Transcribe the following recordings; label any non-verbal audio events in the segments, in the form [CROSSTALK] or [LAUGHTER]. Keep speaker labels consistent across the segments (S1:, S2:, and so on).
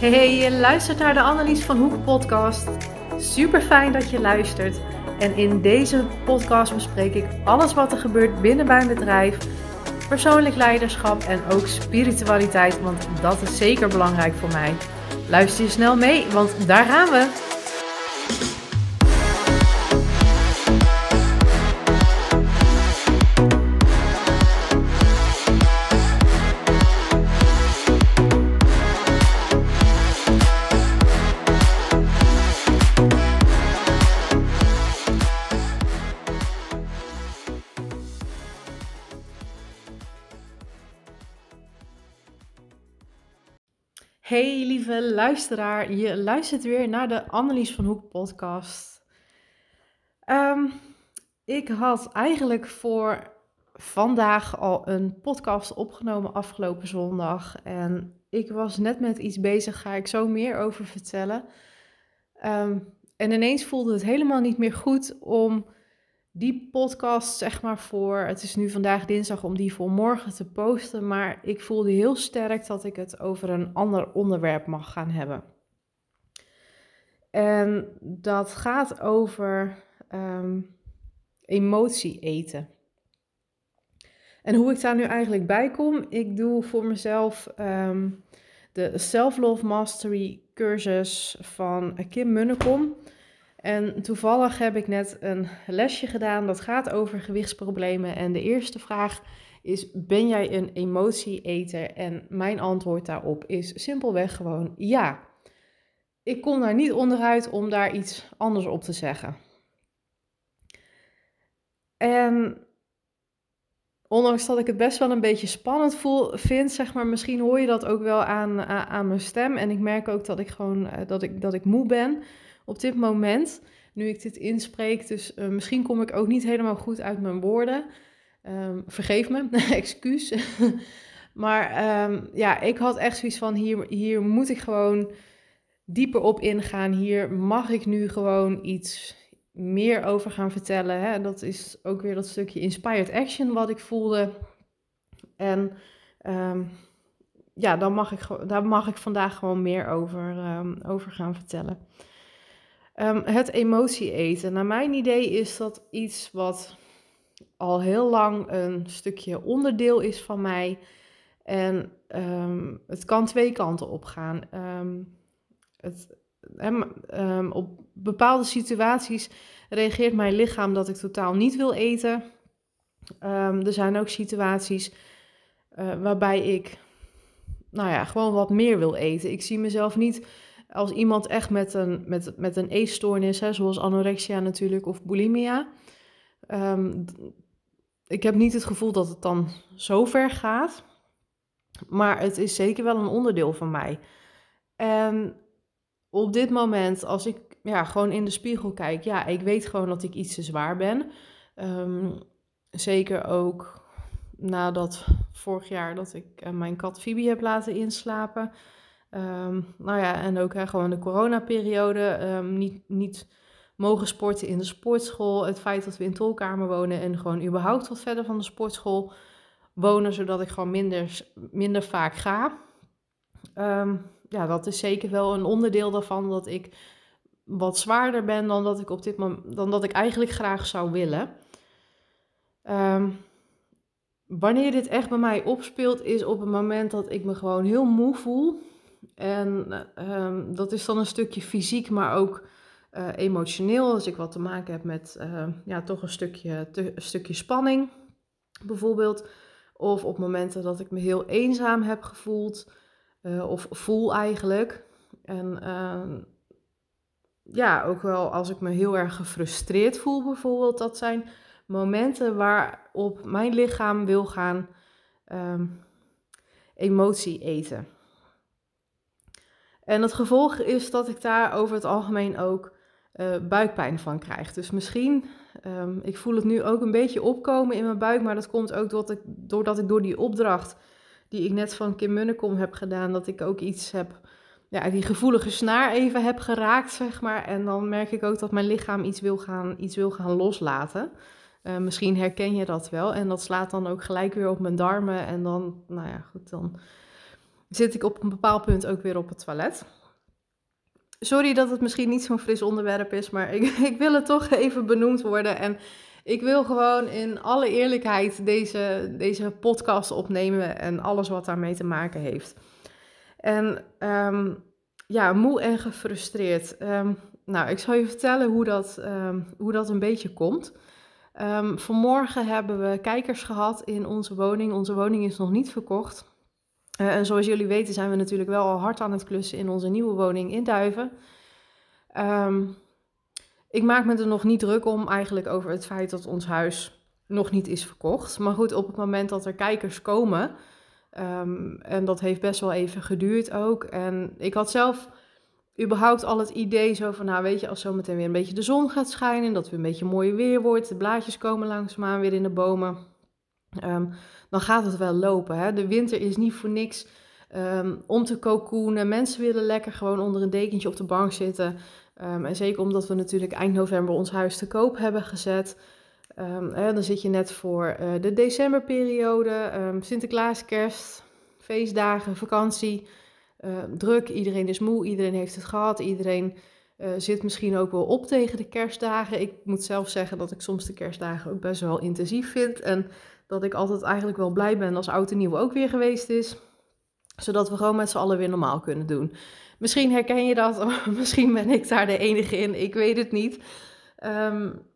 S1: Hey, je luistert naar de Annelies van Hoek podcast. Super fijn dat je luistert. En in deze podcast bespreek ik alles wat er gebeurt binnen mijn bedrijf, persoonlijk leiderschap en ook spiritualiteit, want dat is zeker belangrijk voor mij. Luister je snel mee, want daar gaan we. Hey lieve luisteraar, je luistert weer naar de Annelies van Hoek podcast. Ehm, ik had eigenlijk voor vandaag al een podcast opgenomen afgelopen zondag. En ik was net met iets bezig, ga ik zo meer over vertellen. Ehm, en ineens voelde het helemaal niet meer goed om die podcast, zeg maar, voor. Het is nu vandaag dinsdag om die voor morgen te posten. Maar ik voelde heel sterk dat ik het over een ander onderwerp mag gaan hebben. En dat gaat over um, emotie eten. En hoe ik daar nu eigenlijk bij kom, ik doe voor mezelf ehm, de Self-Love Mastery cursus van Kim Munnekom. En toevallig heb ik net een lesje gedaan dat gaat over gewichtsproblemen. En de eerste vraag is: Ben jij een emotieeter? En mijn antwoord daarop is simpelweg gewoon ja. Ik kom daar niet onderuit om daar iets anders op te zeggen. En ondanks dat ik het best wel een beetje spannend voel, vind, zeg maar, misschien hoor je dat ook wel aan, aan, aan mijn stem. En ik merk ook dat ik gewoon eh, dat ik, dat ik moe ben op dit moment, nu ik dit inspreek. Dus uh, misschien kom ik ook niet helemaal goed uit mijn woorden. Um, vergeef me, [LAUGHS] excuus. [LAUGHS] maar um, ja, ik had echt zoiets van: hier, hier moet ik gewoon dieper op ingaan. Hier mag ik nu gewoon iets meer over gaan vertellen. Hè? Dat is ook weer dat stukje inspired action wat ik voelde. En um, ja, dan mag ik, daar mag ik vandaag gewoon meer over, over gaan vertellen. Um, het emotie eten. Naar mijn idee is dat iets wat al heel lang een stukje onderdeel is van mij. En um, het kan twee kanten op gaan. Um, het, op bepaalde situaties reageert mijn lichaam dat ik totaal niet wil eten. er zijn ook situaties uh, waarbij ik nou ja, gewoon wat meer wil eten. Ik zie mezelf niet als iemand echt met een, met, met een eetstoornis, hè, zoals anorexia natuurlijk, of bulimia. Um, ik heb niet het gevoel dat het dan zo ver gaat. Maar het is zeker wel een onderdeel van mij. En op dit moment, als ik ja, gewoon in de spiegel kijk, ja, ik weet gewoon dat ik iets te zwaar ben. Um, zeker ook nadat vorig jaar dat ik uh, mijn kat Phoebe heb laten inslapen. Um, nou ja, en ook hè, gewoon de coronaperiode. Um, niet, niet mogen sporten in de sportschool. Het feit dat we in tolkamer wonen en gewoon überhaupt wat verder van de sportschool wonen, zodat ik gewoon minder, minder vaak ga. Um, ja, dat is zeker wel een onderdeel daarvan dat ik wat zwaarder ben dan dat ik op dit moment, dan dat ik eigenlijk graag zou willen. Wanneer dit echt bij mij opspeelt, is op het moment dat ik me gewoon heel moe voel. En um, dat is dan een stukje fysiek, maar ook uh, emotioneel. Als ik wat te maken heb met uh, ja, toch een stukje, stukje spanning, bijvoorbeeld. Of op momenten dat ik me heel eenzaam heb gevoeld, uh, of voel eigenlijk. En ehm, ja, ook wel als ik me heel erg gefrustreerd voel, bijvoorbeeld. Dat zijn momenten waarop mijn lichaam wil gaan emotie eten. En het gevolg is dat ik daar over het algemeen ook uh, buikpijn van krijg. Dus misschien, um, ik voel het nu ook een beetje opkomen in mijn buik, maar dat komt ook doordat ik, doordat ik door die opdracht die ik net van Kim Munnekom heb gedaan, dat ik ook iets heb, ja, die gevoelige snaar even heb geraakt, zeg maar. En dan merk ik ook dat mijn lichaam iets wil gaan, iets wil gaan loslaten. Uh, misschien herken je dat wel. En dat slaat dan ook gelijk weer op mijn darmen. En dan, nou ja, goed, dan zit ik op een bepaald punt ook weer op het toilet. Sorry dat het misschien niet zo'n fris onderwerp is, maar ik, [LAUGHS] ik wil het toch even benoemd worden. En ik wil gewoon in alle eerlijkheid deze, deze podcast opnemen en alles wat daarmee te maken heeft. En um, ja, moe en gefrustreerd. Um, nou, ik zal je vertellen hoe dat, um, hoe dat een beetje komt. vanmorgen hebben we kijkers gehad in onze woning. Onze woning is nog niet verkocht. Uh, en zoals jullie weten zijn we natuurlijk wel al hard aan het klussen in onze nieuwe woning in Duiven. Um, ik maak me er nog niet druk om eigenlijk over het feit dat ons huis nog niet is verkocht. Maar goed, op het moment dat er kijkers komen, um, en dat heeft best wel even geduurd ook. En ik had zelf überhaupt al het idee zo van, nou weet je, als zometeen weer een beetje de zon gaat schijnen, dat het weer een beetje mooi weer wordt, de blaadjes komen langzaamaan weer in de bomen, um, dan gaat het wel lopen. Hè? De winter is niet voor niks um, om te cocoonen. Mensen willen lekker gewoon onder een dekentje op de bank zitten. Um, en zeker omdat we natuurlijk eind november ons huis te koop hebben gezet. Hè, dan zit je net voor uh, de decemberperiode, Sinterklaas, kerst, feestdagen, vakantie. Druk, iedereen is moe, iedereen heeft het gehad, iedereen uh, zit misschien ook wel op tegen de kerstdagen. Ik moet zelf zeggen dat ik soms de kerstdagen ook best wel intensief vind. En dat ik altijd eigenlijk wel blij ben als oud en nieuw ook weer geweest is. Zodat we gewoon met z'n allen weer normaal kunnen doen. Misschien herken je dat, [LAUGHS] misschien ben ik daar de enige in, ik weet het niet. Um,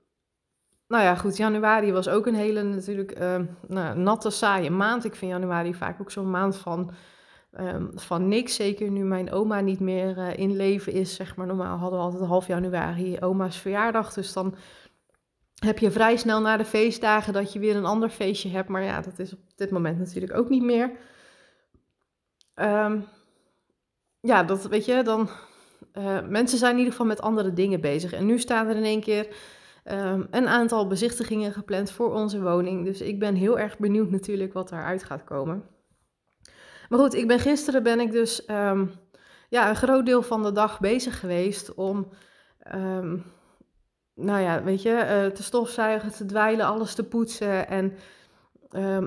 S1: nou ja, goed, januari was ook een hele natuurlijk uh, nou, natte, saaie maand. Ik vind januari vaak ook zo'n maand van, um, van niks. Zeker nu mijn oma niet meer uh, in leven is, zeg maar. Normaal hadden we altijd half januari oma's verjaardag. Dus dan heb je vrij snel na de feestdagen dat je weer een ander feestje hebt. Maar ja, dat is op dit moment natuurlijk ook niet meer. Um, ja, dat weet je, dan. Uh, mensen zijn in ieder geval met andere dingen bezig. En nu staan er in één keer um, een aantal bezichtigingen gepland voor onze woning. Dus ik ben heel erg benieuwd natuurlijk wat daaruit gaat komen. Maar goed, ik ben gisteren ben ik dus um, ja, een groot deel van de dag bezig geweest om. Nou ja, weet je, uh, te stofzuigen, te dweilen, alles te poetsen. En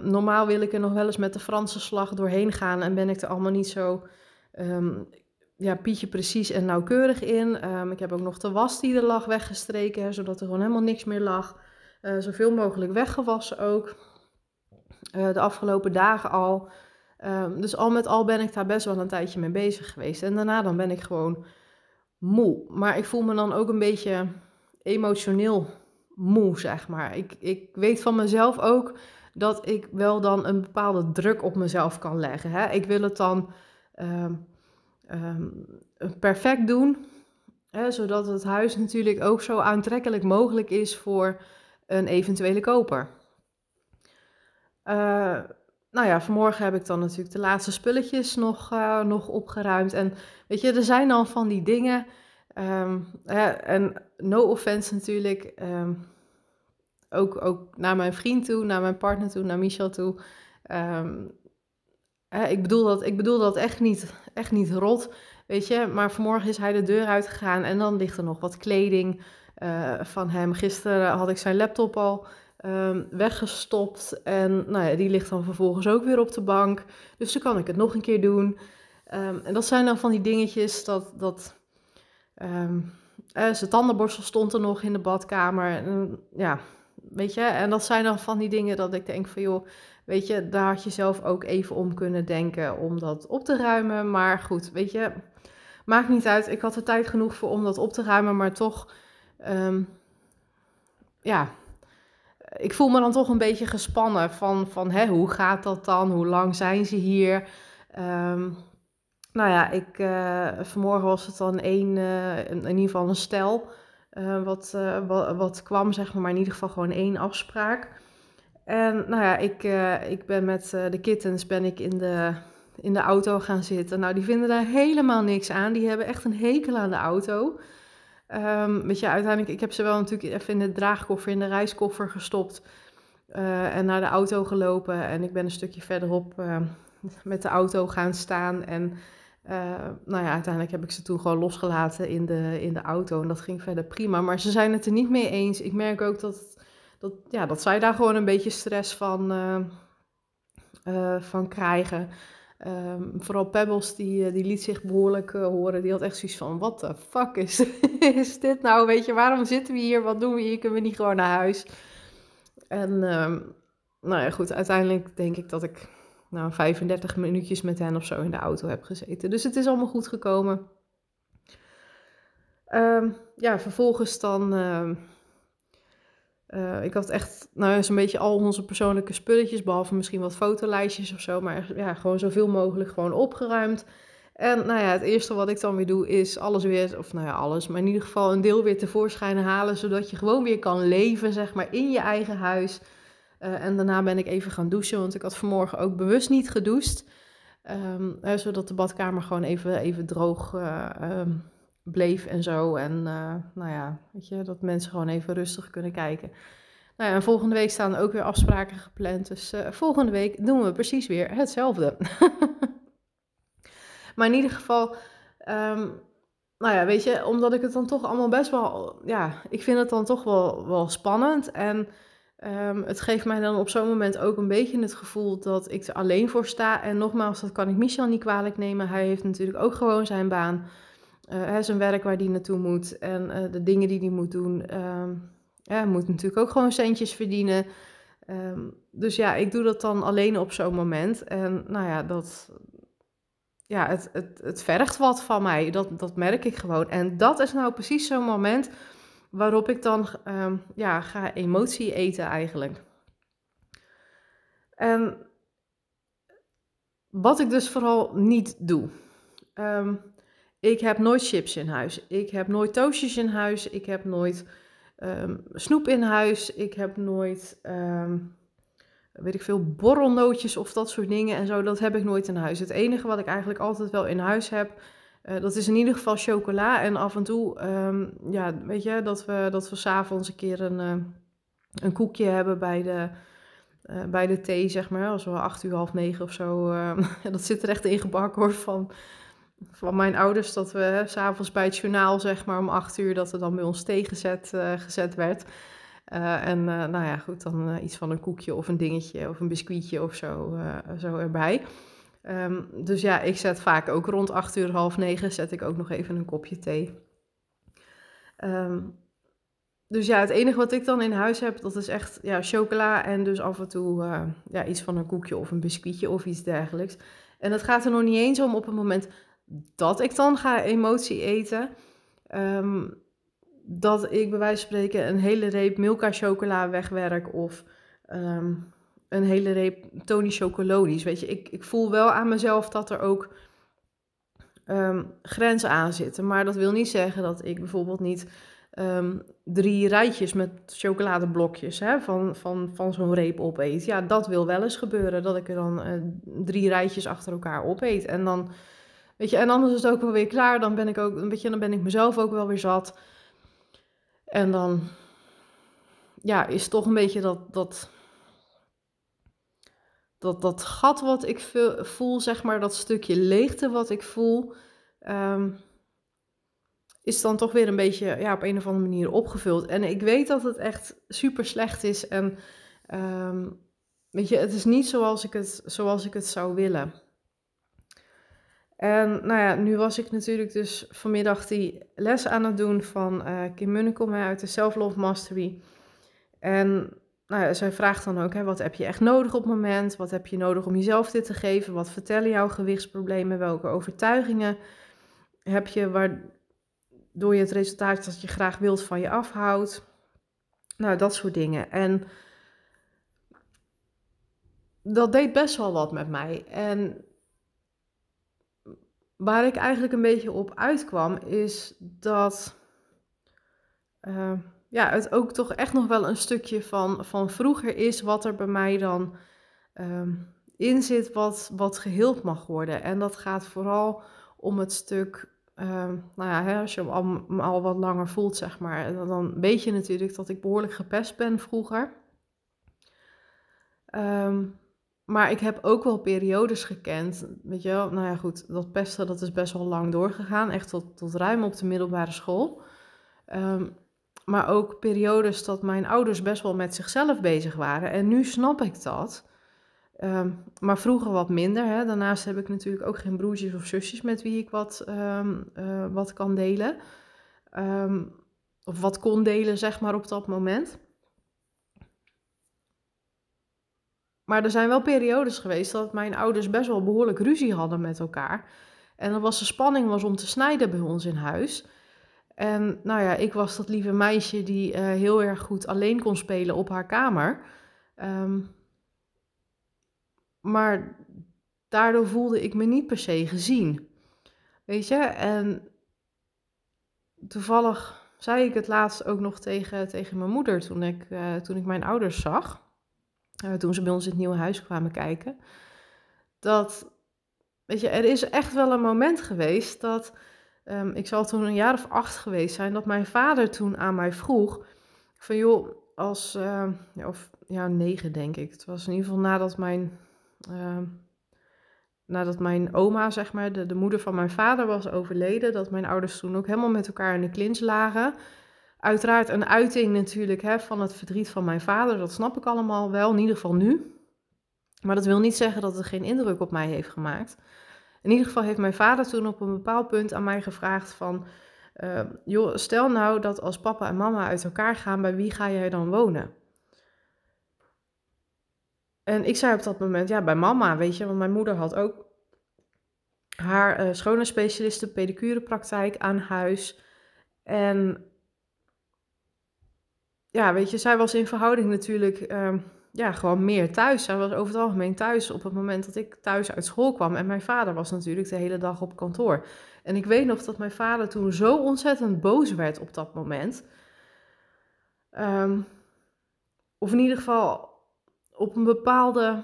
S1: normaal wil ik er nog wel eens met de Franse slag doorheen gaan en ben ik er allemaal niet zo um, ja, Pietje precies en nauwkeurig in. Um, ik heb ook nog de was die er lag weggestreken, zodat er gewoon helemaal niks meer lag. Uh, zoveel mogelijk weggewassen ook. Uh, de afgelopen dagen al. Dus al met al ben ik daar best wel een tijdje mee bezig geweest. En daarna dan ben ik gewoon moe. Maar ik voel me dan ook een beetje emotioneel moe, zeg maar. Ik, ik weet van mezelf ook dat ik wel dan een bepaalde druk op mezelf kan leggen. Hè? Ik wil het dan um, um, perfect doen. Hè, zodat het huis natuurlijk ook zo aantrekkelijk mogelijk is voor een eventuele koper. Uh, nou ja, vanmorgen heb ik dan natuurlijk de laatste spulletjes nog, uh, nog opgeruimd. En weet je, er zijn dan van die dingen. Hè, en no offense natuurlijk. Um, ook, ook naar mijn vriend toe, naar mijn partner toe, naar Michel toe. Um, ik, bedoel dat, ik bedoel dat echt niet, echt niet rot, weet je. Maar vanmorgen is hij de deur uitgegaan en dan ligt er nog wat kleding uh, van hem. Gisteren had ik zijn laptop al weggestopt en nou ja, die ligt dan vervolgens ook weer op de bank. Dus dan kan ik het nog een keer doen. En dat zijn dan van die dingetjes dat... dat um, zijn tandenborstel stond er nog in de badkamer. En, ja, weet je. En dat zijn dan van die dingen dat ik denk van joh Weet je, daar had je zelf ook even om kunnen denken om dat op te ruimen. Maar goed, weet je, maakt niet uit. Ik had er tijd genoeg voor om dat op te ruimen, maar toch, um, ja, ik voel me dan toch een beetje gespannen van, van hè, hoe gaat dat dan? Hoe lang zijn ze hier? Um, nou ja, ik, uh, vanmorgen was het dan één, uh, in ieder geval een stel uh, wat, wat, wat kwam, zeg maar, maar in ieder geval gewoon één afspraak. En nou ja, ik, ik ben met de kittens ben ik in de, in de auto gaan zitten. Nou, die vinden daar helemaal niks aan. Die hebben echt een hekel aan de auto. Um, weet je, uiteindelijk, ik heb ze wel natuurlijk even in de draagkoffer, in de reiskoffer gestopt. En naar de auto gelopen. En ik ben een stukje verderop met de auto gaan staan. En nou ja, uiteindelijk heb ik ze toen gewoon losgelaten in de, in de auto. En dat ging verder prima. Maar ze zijn het er niet mee eens. Ik merk ook dat dat, ja, dat zij daar gewoon een beetje stress van, uh, uh, van krijgen. Ehm, vooral Pebbles, die, eh, die liet zich behoorlijk horen. Die had echt zoiets van, wat de fuck is, [LAUGHS] is dit nou? Weet je, waarom zitten we hier? Wat doen we hier? Kunnen we niet gewoon naar huis? En um, nou ja, goed, uiteindelijk denk ik dat ik nou, 35 minuutjes met hen of zo in de auto heb gezeten. Dus het is allemaal goed gekomen. Um, ja, vervolgens dan uh, ik had echt, nou zo'n beetje al onze persoonlijke spulletjes, behalve misschien wat fotolijstjes of zo, maar ja, gewoon zoveel mogelijk gewoon opgeruimd. En nou ja, het eerste wat ik dan weer doe is alles weer, of nou ja, alles, maar in ieder geval een deel weer tevoorschijn halen, zodat je gewoon weer kan leven, zeg maar, in je eigen huis. Uh, en daarna ben ik even gaan douchen, want ik had vanmorgen ook bewust niet gedoucht, uh, zodat de badkamer gewoon even, even droog uh, um, bleef en zo. En uh, nou ja, weet je, dat mensen gewoon even rustig kunnen kijken. Nou ja, en volgende week staan ook weer afspraken gepland. Dus volgende week doen we precies weer hetzelfde. [LAUGHS] maar in ieder geval, um, nou ja, weet je, omdat ik het dan toch allemaal best wel, ja, ik vind het dan toch wel, wel spannend. En um, het geeft mij dan op zo'n moment ook een beetje het gevoel dat ik er alleen voor sta. En nogmaals, dat kan ik Michel niet kwalijk nemen. Hij heeft natuurlijk ook gewoon zijn baan. Uh, zijn werk waar die naartoe moet en uh, de dingen die hij moet doen. Uh, ja, moet natuurlijk ook gewoon centjes verdienen. Um, dus ja, ik doe dat dan alleen op zo'n moment. En nou ja, dat, ja het, het, het vergt wat van mij. Dat, dat merk ik gewoon. En dat is nou precies zo'n moment waarop ik dan um, ja, ga emotie eten eigenlijk. En wat ik dus vooral niet doe. Um, ik heb nooit chips in huis. Ik heb nooit toastjes in huis. Ik heb nooit um, snoep in huis. Ik heb nooit, weet ik veel, borrelnootjes of dat soort dingen en zo. Dat heb ik nooit in huis. Het enige wat ik eigenlijk altijd wel in huis heb, uh, dat is in ieder geval chocola. En af en toe, um, ja, weet je, dat we, dat we s'avonds een keer een, uh, een koekje hebben bij de... Uh, bij de thee, zeg maar, als we acht uur, half negen of zo. [LAUGHS] dat zit er echt in gebakken hoor. Van van mijn ouders dat we s'avonds bij het journaal, zeg maar om acht uur, dat er dan bij ons thee gezet, gezet werd. En nou ja, goed, dan iets van een koekje of een dingetje of een biscuitje of zo, zo erbij. Um, dus ja, ik zet vaak ook rond acht uur, half negen, zet ik ook nog even een kopje thee. Um, dus ja, het enige wat ik dan in huis heb, dat is echt ja, chocola en dus af en toe ja, iets van een koekje of een biscuitje of iets dergelijks. En het gaat er nog niet eens om op het moment dat ik dan ga emotie eten. Um, dat ik bij wijze van spreken een hele reep Milka chocola wegwerk of een hele reep Tony Chocolonies. Weet je, ik, ik voel wel aan mezelf dat er ook um, grenzen aan zitten. Maar dat wil niet zeggen dat ik bijvoorbeeld niet um, drie rijtjes met chocoladeblokjes hè, van, van, van zo'n reep opeet. Ja, dat wil wel eens gebeuren, dat ik er dan uh, drie rijtjes achter elkaar opeet. En dan Weet je, en anders is het ook wel weer klaar. Dan ben ik ook, een beetje, dan ben ik mezelf ook wel weer zat. En dan, ja, is toch een beetje dat, dat, dat, dat gat wat ik voel, zeg maar, dat stukje leegte wat ik voel, um, is dan toch weer een beetje, ja, op een of andere manier opgevuld. En ik weet dat het echt super slecht is. En, um, weet je, het is niet zoals ik het, zoals ik het zou willen. En nou ja, nu was ik natuurlijk dus vanmiddag die les aan het doen van uh, Kim Munnekom uit de Self-Love Mastery. En nou zij vraagt dan ook, hè, wat heb je echt nodig op het moment? Wat heb je nodig om jezelf dit te geven? Wat vertellen jouw gewichtsproblemen? Welke overtuigingen heb je waardoor je het resultaat dat je graag wilt van je afhoudt? Nou, dat soort dingen. En dat deed best wel wat met mij. En waar ik eigenlijk een beetje op uitkwam, is dat uh, ja, het ook toch echt nog wel een stukje van, van vroeger is, wat er bij mij dan uh, in zit, wat, wat geheeld mag worden. En dat gaat vooral om het stuk, uh, nou ja, hè, als je hem al, al, wat langer voelt, zeg maar, dan, weet je natuurlijk dat ik behoorlijk gepest ben vroeger. Um, maar ik heb ook wel periodes gekend, weet je wel, nou ja goed, dat pesten dat is best wel lang doorgegaan, echt tot, tot ruim op de middelbare school. Maar ook periodes dat mijn ouders best wel met zichzelf bezig waren. En nu snap ik dat. Ehm, maar vroeger wat minder. Hè. Daarnaast heb ik natuurlijk ook geen broertjes of zusjes met wie ik wat, ehm, eh, wat kan delen. Ehm, of wat kon delen, zeg maar, op dat moment. Maar er zijn wel periodes geweest dat mijn ouders best wel behoorlijk ruzie hadden met elkaar. En dan was de spanning was om te snijden bij ons in huis. En nou ja, ik was dat lieve meisje die uh, heel erg goed alleen kon spelen op haar kamer. Um, maar daardoor voelde ik me niet per se gezien. Weet je? En toevallig zei ik het laatst ook nog tegen, tegen mijn moeder toen ik, uh, toen ik mijn ouders zag. Uh, toen ze bij ons in het nieuwe huis kwamen kijken. Dat, weet je, er is echt wel een moment geweest dat. Um, ik zal toen een jaar of acht geweest zijn, dat mijn vader toen aan mij vroeg: van joh, als, uh, of ja, negen denk ik. Het was in ieder geval nadat mijn uh, nadat mijn oma, zeg maar, de, de moeder van mijn vader was overleden, dat mijn ouders toen ook helemaal met elkaar in de klins lagen. Uiteraard een uiting natuurlijk hè, van het verdriet van mijn vader, dat snap ik allemaal wel, in ieder geval nu. Maar dat wil niet zeggen dat het geen indruk op mij heeft gemaakt. In ieder geval heeft mijn vader toen op een bepaald punt aan mij gevraagd van... Uh, joh, stel nou dat als papa en mama uit elkaar gaan, bij wie ga jij dan wonen? En ik zei op dat moment, ja, bij mama, weet je, want mijn moeder had ook haar uh, schone specialisten pedicurepraktijk aan huis. En ja, weet je, zij was in verhouding natuurlijk uh, ja, gewoon meer thuis. Zij was over het algemeen thuis op het moment dat ik thuis uit school kwam. En mijn vader was natuurlijk de hele dag op kantoor. En ik weet nog dat mijn vader toen zo ontzettend boos werd op dat moment. Um, of in ieder geval op een bepaalde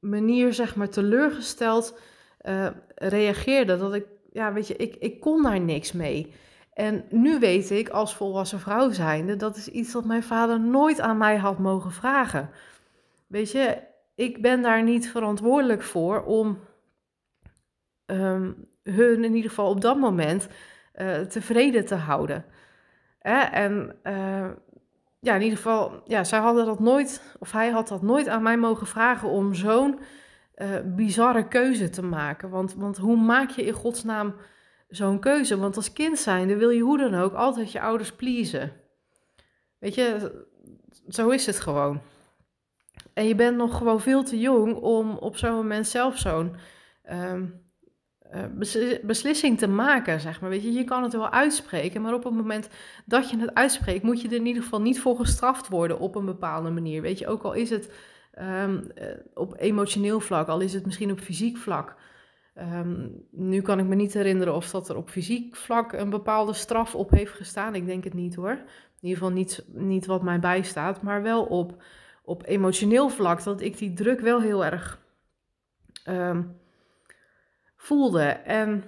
S1: manier, zeg maar, teleurgesteld uh, reageerde. Dat ik, ja, weet je, ik, ik kon daar niks mee. En nu weet ik, als volwassen vrouw zijnde, dat is iets dat mijn vader nooit aan mij had mogen vragen. Weet je, ik ben daar niet verantwoordelijk voor om um, hun in ieder geval op dat moment uh, tevreden te houden. En uh, ja, in ieder geval, ja, zij hadden dat nooit, of hij had dat nooit aan mij mogen vragen om zo'n uh, bizarre keuze te maken. Want, want hoe maak je in godsnaam zo'n keuze? Want als kind zijnde wil je hoe dan ook altijd je ouders pleasen. Weet je, zo is het gewoon. En je bent nog gewoon veel te jong om op zo'n moment zelf zo'n um, uh, beslissing te maken, zeg maar. Weet je, je kan het wel uitspreken, maar op het moment dat je het uitspreekt, moet je er in ieder geval niet voor gestraft worden op een bepaalde manier. Weet je, ook al is het um, uh, op emotioneel vlak, al is het misschien op fysiek vlak. Um, nu kan ik me niet herinneren of dat er op fysiek vlak een bepaalde straf op heeft gestaan. Ik denk het niet hoor. In ieder geval niet, niet wat mij bijstaat, maar wel op, op emotioneel vlak. Dat ik die druk wel heel erg um, voelde. En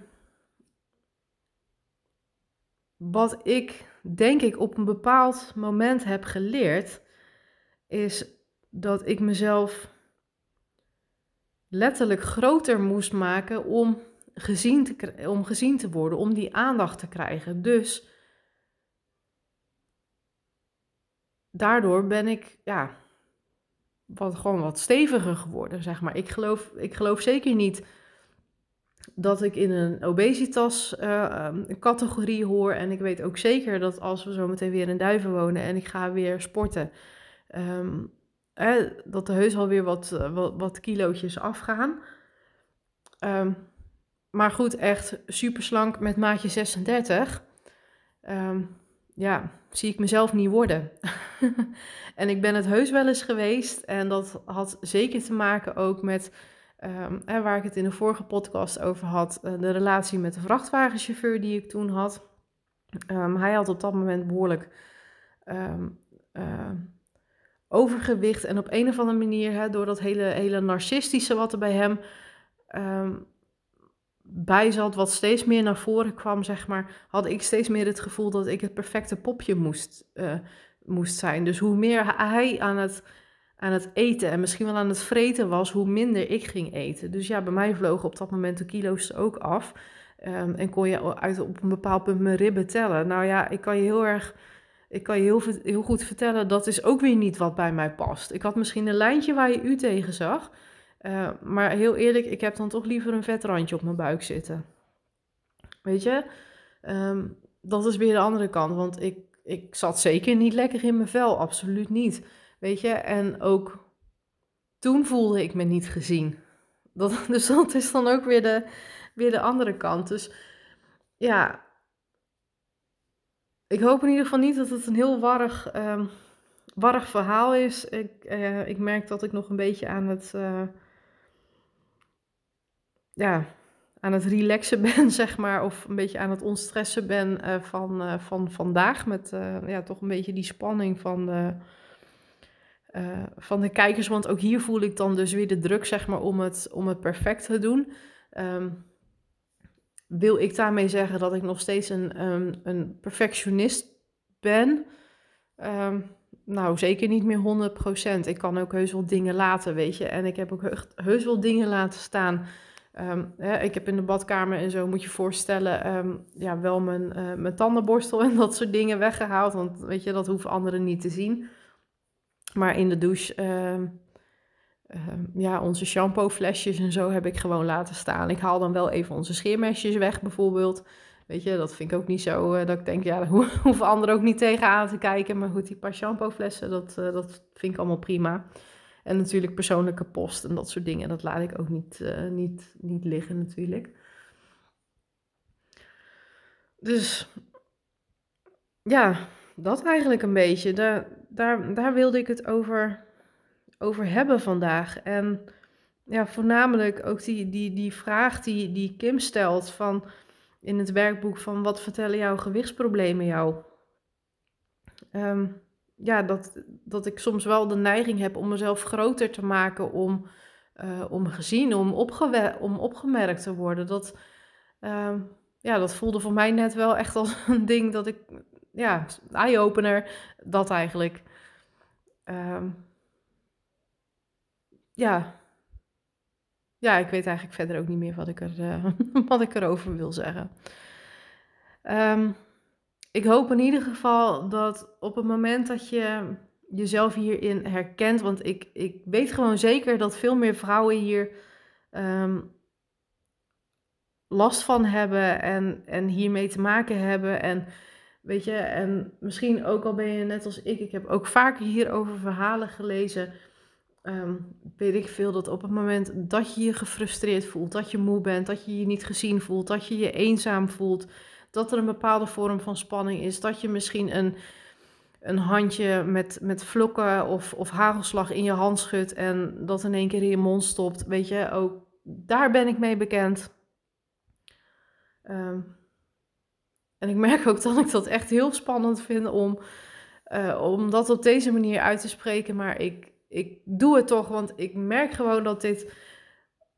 S1: wat ik denk ik op een bepaald moment heb geleerd, is dat ik mezelf letterlijk groter moest maken om gezien te, om gezien te worden, om die aandacht te krijgen. Dus daardoor ben ik ja, wat, gewoon wat steviger geworden, zeg maar. Ik geloof, ik geloof zeker niet dat ik in een obesitas uh, categorie hoor. En ik weet ook zeker dat als we zo meteen weer in Duiven wonen en ik ga weer sporten, um, dat er heus alweer wat, uh, wat, wat kilootjes afgaan. Um, maar goed, echt super slank met maatje 36. Um, ehm, ja, zie ik mezelf niet worden. [LAUGHS] en ik ben het heus wel eens geweest. En dat had zeker te maken ook met Um, waar ik het in de vorige podcast over had, uh, de relatie met de vrachtwagenchauffeur die ik toen had. Hij had op dat moment behoorlijk uh, overgewicht. En op een of andere manier, hè, door dat hele, hele narcistische wat er bij hem bij zat, wat steeds meer naar voren kwam, zeg maar, had ik steeds meer het gevoel dat ik het perfecte popje moest, uh, moest zijn. Dus hoe meer hij aan het aan het eten en misschien wel aan het vreten was, hoe minder ik ging eten. Dus ja, bij mij vlogen op dat moment de kilo's ook af. Um, en kon je uit, op een bepaald punt mijn ribben tellen. Nou ja, ik kan je heel erg. Ik kan je heel, heel goed vertellen, dat is ook weer niet wat bij mij past. Ik had misschien een lijntje waar je u tegen zag. Uh, maar heel eerlijk, ik heb dan toch liever een vet randje op mijn buik zitten. Weet je, um, dat is weer de andere kant. Want ik, ik zat zeker niet lekker in mijn vel, absoluut niet. Weet je, en ook toen voelde ik me niet gezien. Dat, [LAUGHS] dus dat is dan ook weer de, weer de andere kant. Dus ja, ik hoop in ieder geval niet dat het een heel warrig, um, warrig verhaal is. Ik, uh, ik merk dat ik nog een beetje aan het, uh, ja, aan het relaxen [LAUGHS] ben, zeg maar. Of een beetje aan het ontstressen ben uh, van, van vandaag. Met ja, toch een beetje die spanning van de, van de kijkers. Want ook hier voel ik dan dus weer de druk, zeg maar, om het, om het perfect te doen. Um, wil ik daarmee zeggen dat ik nog steeds een, um, een perfectionist ben? Um, nou, zeker niet meer 100%. Ik kan ook heus wel dingen laten, weet je. En ik heb ook heus wel dingen laten staan. Hè, ik heb in de badkamer en zo, moet je voorstellen, ja, wel mijn, uh, mijn tandenborstel [LAUGHS] en dat soort dingen weggehaald. Want weet je, dat hoeven anderen niet te zien. Maar in de douche Ehm, ja, onze shampooflesjes en zo heb ik gewoon laten staan. Ik haal dan wel even onze scheermesjes weg bijvoorbeeld. Weet je, dat vind ik ook niet zo uh, dat ik denk, ja, [LAUGHS] daar hoeven anderen ook niet tegenaan te kijken. Maar goed, die paar shampooflessen, dat, uh, dat vind ik allemaal prima. En natuurlijk persoonlijke post en dat soort dingen, dat laat ik ook niet, uh, niet, niet liggen natuurlijk. Dus ja, dat eigenlijk een beetje. Daar, daar, daar wilde ik het over over hebben vandaag. En ja, voornamelijk ook die, die, die vraag die, die Kim stelt van in het werkboek van wat vertellen jouw gewichtsproblemen jou? Ehm, ja, dat, dat ik soms wel de neiging heb om mezelf groter te maken, om, uh, om gezien, om, om opgemerkt te worden. Dat, uh, ja, dat voelde voor mij net wel echt als een ding dat ik, ja, eye-opener, dat eigenlijk. Um, ja. Ja, ik weet eigenlijk verder ook niet meer wat ik, er, uh, [LAUGHS] wat ik erover wil zeggen. Um, ik hoop in ieder geval dat op het moment dat je jezelf hierin herkent, want ik, ik weet gewoon zeker dat veel meer vrouwen hier um, last van hebben en, en hiermee te maken hebben. En weet je, en misschien ook al ben je net als ik, ik heb ook vaker hierover verhalen gelezen um, weet ik veel, dat op het moment dat je je gefrustreerd voelt, dat je moe bent, dat je je niet gezien voelt, dat je je eenzaam voelt, dat er een bepaalde vorm van spanning is, dat je misschien een, een handje met, met vlokken of, of hagelslag in je hand schudt en dat in één keer in je mond stopt, weet je, ook daar ben ik mee bekend. Um, en ik merk ook dat ik dat echt heel spannend vind om, uh, om dat op deze manier uit te spreken, maar ik, ik doe het toch, want ik merk gewoon dat dit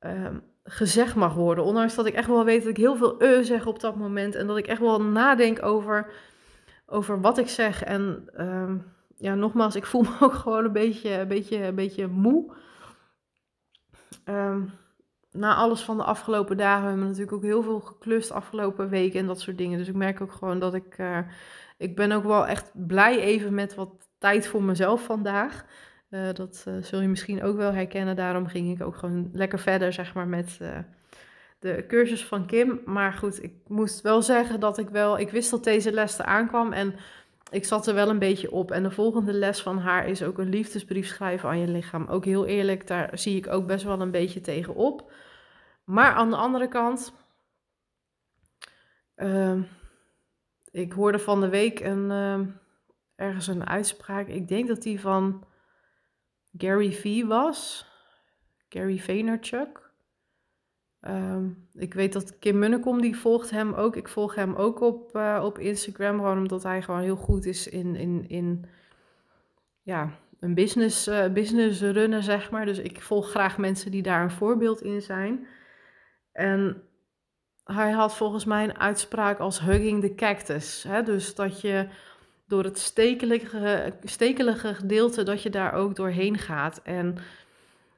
S1: um, gezegd mag worden. Ondanks dat ik echt wel weet dat ik heel veel uh zeg op dat moment. En dat ik echt wel nadenk over, over wat ik zeg. En um, ja, nogmaals, ik voel [LAUGHS] me ook gewoon een beetje, een beetje, een beetje moe. Um, na alles van de afgelopen dagen hebben we natuurlijk ook heel veel geklust afgelopen weken en dat soort dingen. Dus ik merk ook gewoon dat ik. Uh, ik ben ook wel echt blij even met wat tijd voor mezelf vandaag. Uh, dat uh, zul je misschien ook wel herkennen. Daarom ging ik ook gewoon lekker verder, zeg maar, met uh, de cursus van Kim. Maar goed, ik moest wel zeggen dat ik wel... Ik wist dat deze les er aankwam en ik zat er wel een beetje op. En de volgende les van haar is ook een liefdesbrief schrijven aan je lichaam. Ook heel eerlijk, daar zie ik ook best wel een beetje tegen op. Maar aan de andere kant... Ehm, ik hoorde van de week een, ehm, ergens een uitspraak. Ik denk dat die van Gary V was. Gary Vaynerchuk. Um, ik weet dat Kim Munnekom, die volgt hem ook. Ik volg hem ook op, uh, op Instagram, gewoon omdat hij gewoon heel goed is in, in, in ja, een business, uh, business runnen, zeg maar. Dus ik volg graag mensen die daar een voorbeeld in zijn. En hij had volgens mij een uitspraak als hugging the cactus. Hè? Dus dat je door het stekelige, stekelige gedeelte, dat je daar ook doorheen gaat. En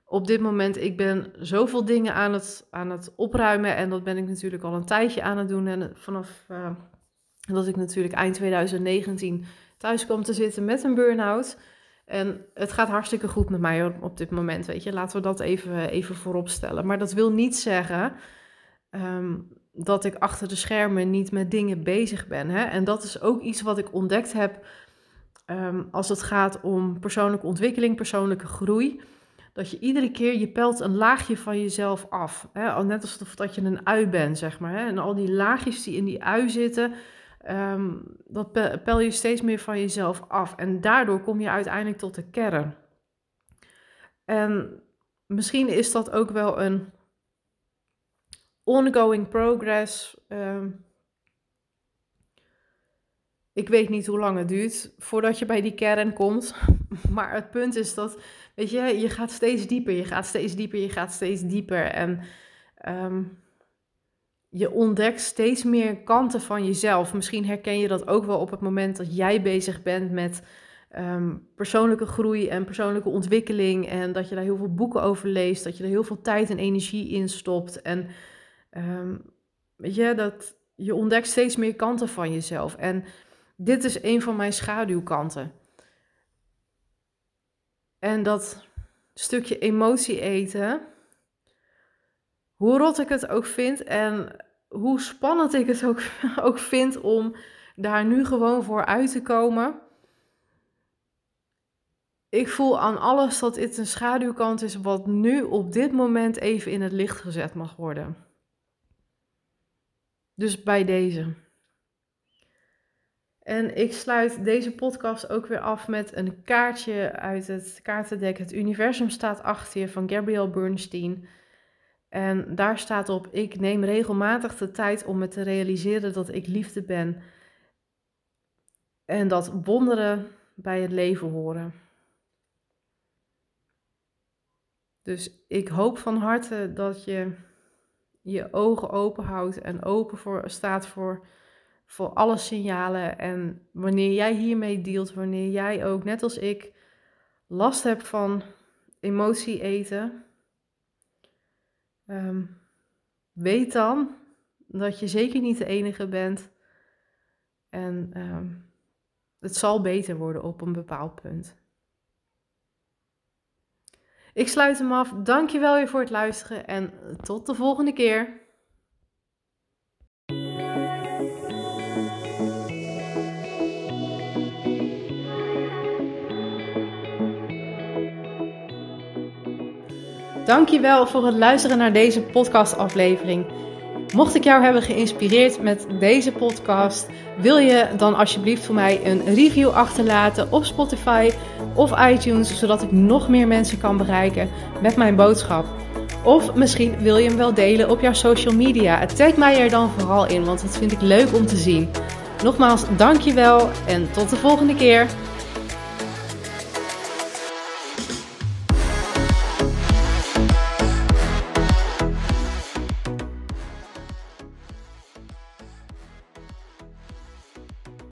S1: op dit moment, ik ben zoveel dingen aan het, aan het opruimen. En dat ben ik natuurlijk al een tijdje aan het doen. En vanaf uh, dat ik natuurlijk eind 2019 thuis kwam te zitten met een burn-out. En het gaat hartstikke goed met mij op dit moment, weet je. Laten we dat even, even voorop stellen. Maar dat wil niet zeggen ehm, dat ik achter de schermen niet met dingen bezig ben. Hè? En dat is ook iets wat ik ontdekt heb ehm, als het gaat om persoonlijke ontwikkeling, persoonlijke groei. Dat je iedere keer, je pelt een laagje van jezelf af. Hè? Net alsof dat je een ui bent, zeg maar. Hè? En al die laagjes die in die ui zitten, um, dat pel je steeds meer van jezelf af. En daardoor kom je uiteindelijk tot de kern. En misschien is dat ook wel een ongoing progress. Ehm, ik weet niet hoe lang het duurt voordat je bij die kern komt. [LAUGHS] Maar het punt is dat, weet je, je gaat steeds dieper, je gaat steeds dieper, je gaat steeds dieper. En ehm, je ontdekt steeds meer kanten van jezelf. Misschien herken je dat ook wel op het moment dat jij bezig bent met ehm, persoonlijke groei en persoonlijke ontwikkeling. En dat je daar heel veel boeken over leest, dat je er heel veel tijd en energie in stopt. En weet je, dat je ontdekt steeds meer kanten van jezelf. En dit is een van mijn schaduwkanten. En dat stukje emotie eten hoe rot ik het ook vind en hoe spannend ik het ook, [LAUGHS] ook vind om daar nu gewoon voor uit te komen. Ik voel aan alles dat dit een schaduwkant is wat nu op dit moment even in het licht gezet mag worden. Dus bij deze. En ik sluit deze podcast ook weer af met een kaartje uit het kaartendek Het Universum staat achter je van Gabrielle Bernstein. En daar staat op: Ik neem regelmatig de tijd om me te realiseren dat ik liefde ben. En dat wonderen bij het leven horen. Dus ik hoop van harte dat je je ogen open houdt en open voor, staat voor, voor alle signalen. En wanneer jij hiermee dealt, wanneer jij ook, net als ik, last hebt van emotie eten Ehm, weet dan dat je zeker niet de enige bent. En ehm, het zal beter worden op een bepaald punt. Ik sluit hem af. Dankjewel weer voor het luisteren en tot de volgende keer. Dankjewel voor het luisteren naar deze podcastaflevering. Mocht ik jou hebben geïnspireerd met deze podcast, wil je dan alsjeblieft voor mij een review achterlaten op Spotify of iTunes, zodat ik nog meer mensen kan bereiken met mijn boodschap. Of misschien wil je hem wel delen op jouw social media. Tag mij er dan vooral in, want dat vind ik leuk om te zien. Nogmaals, dankjewel en tot de volgende keer.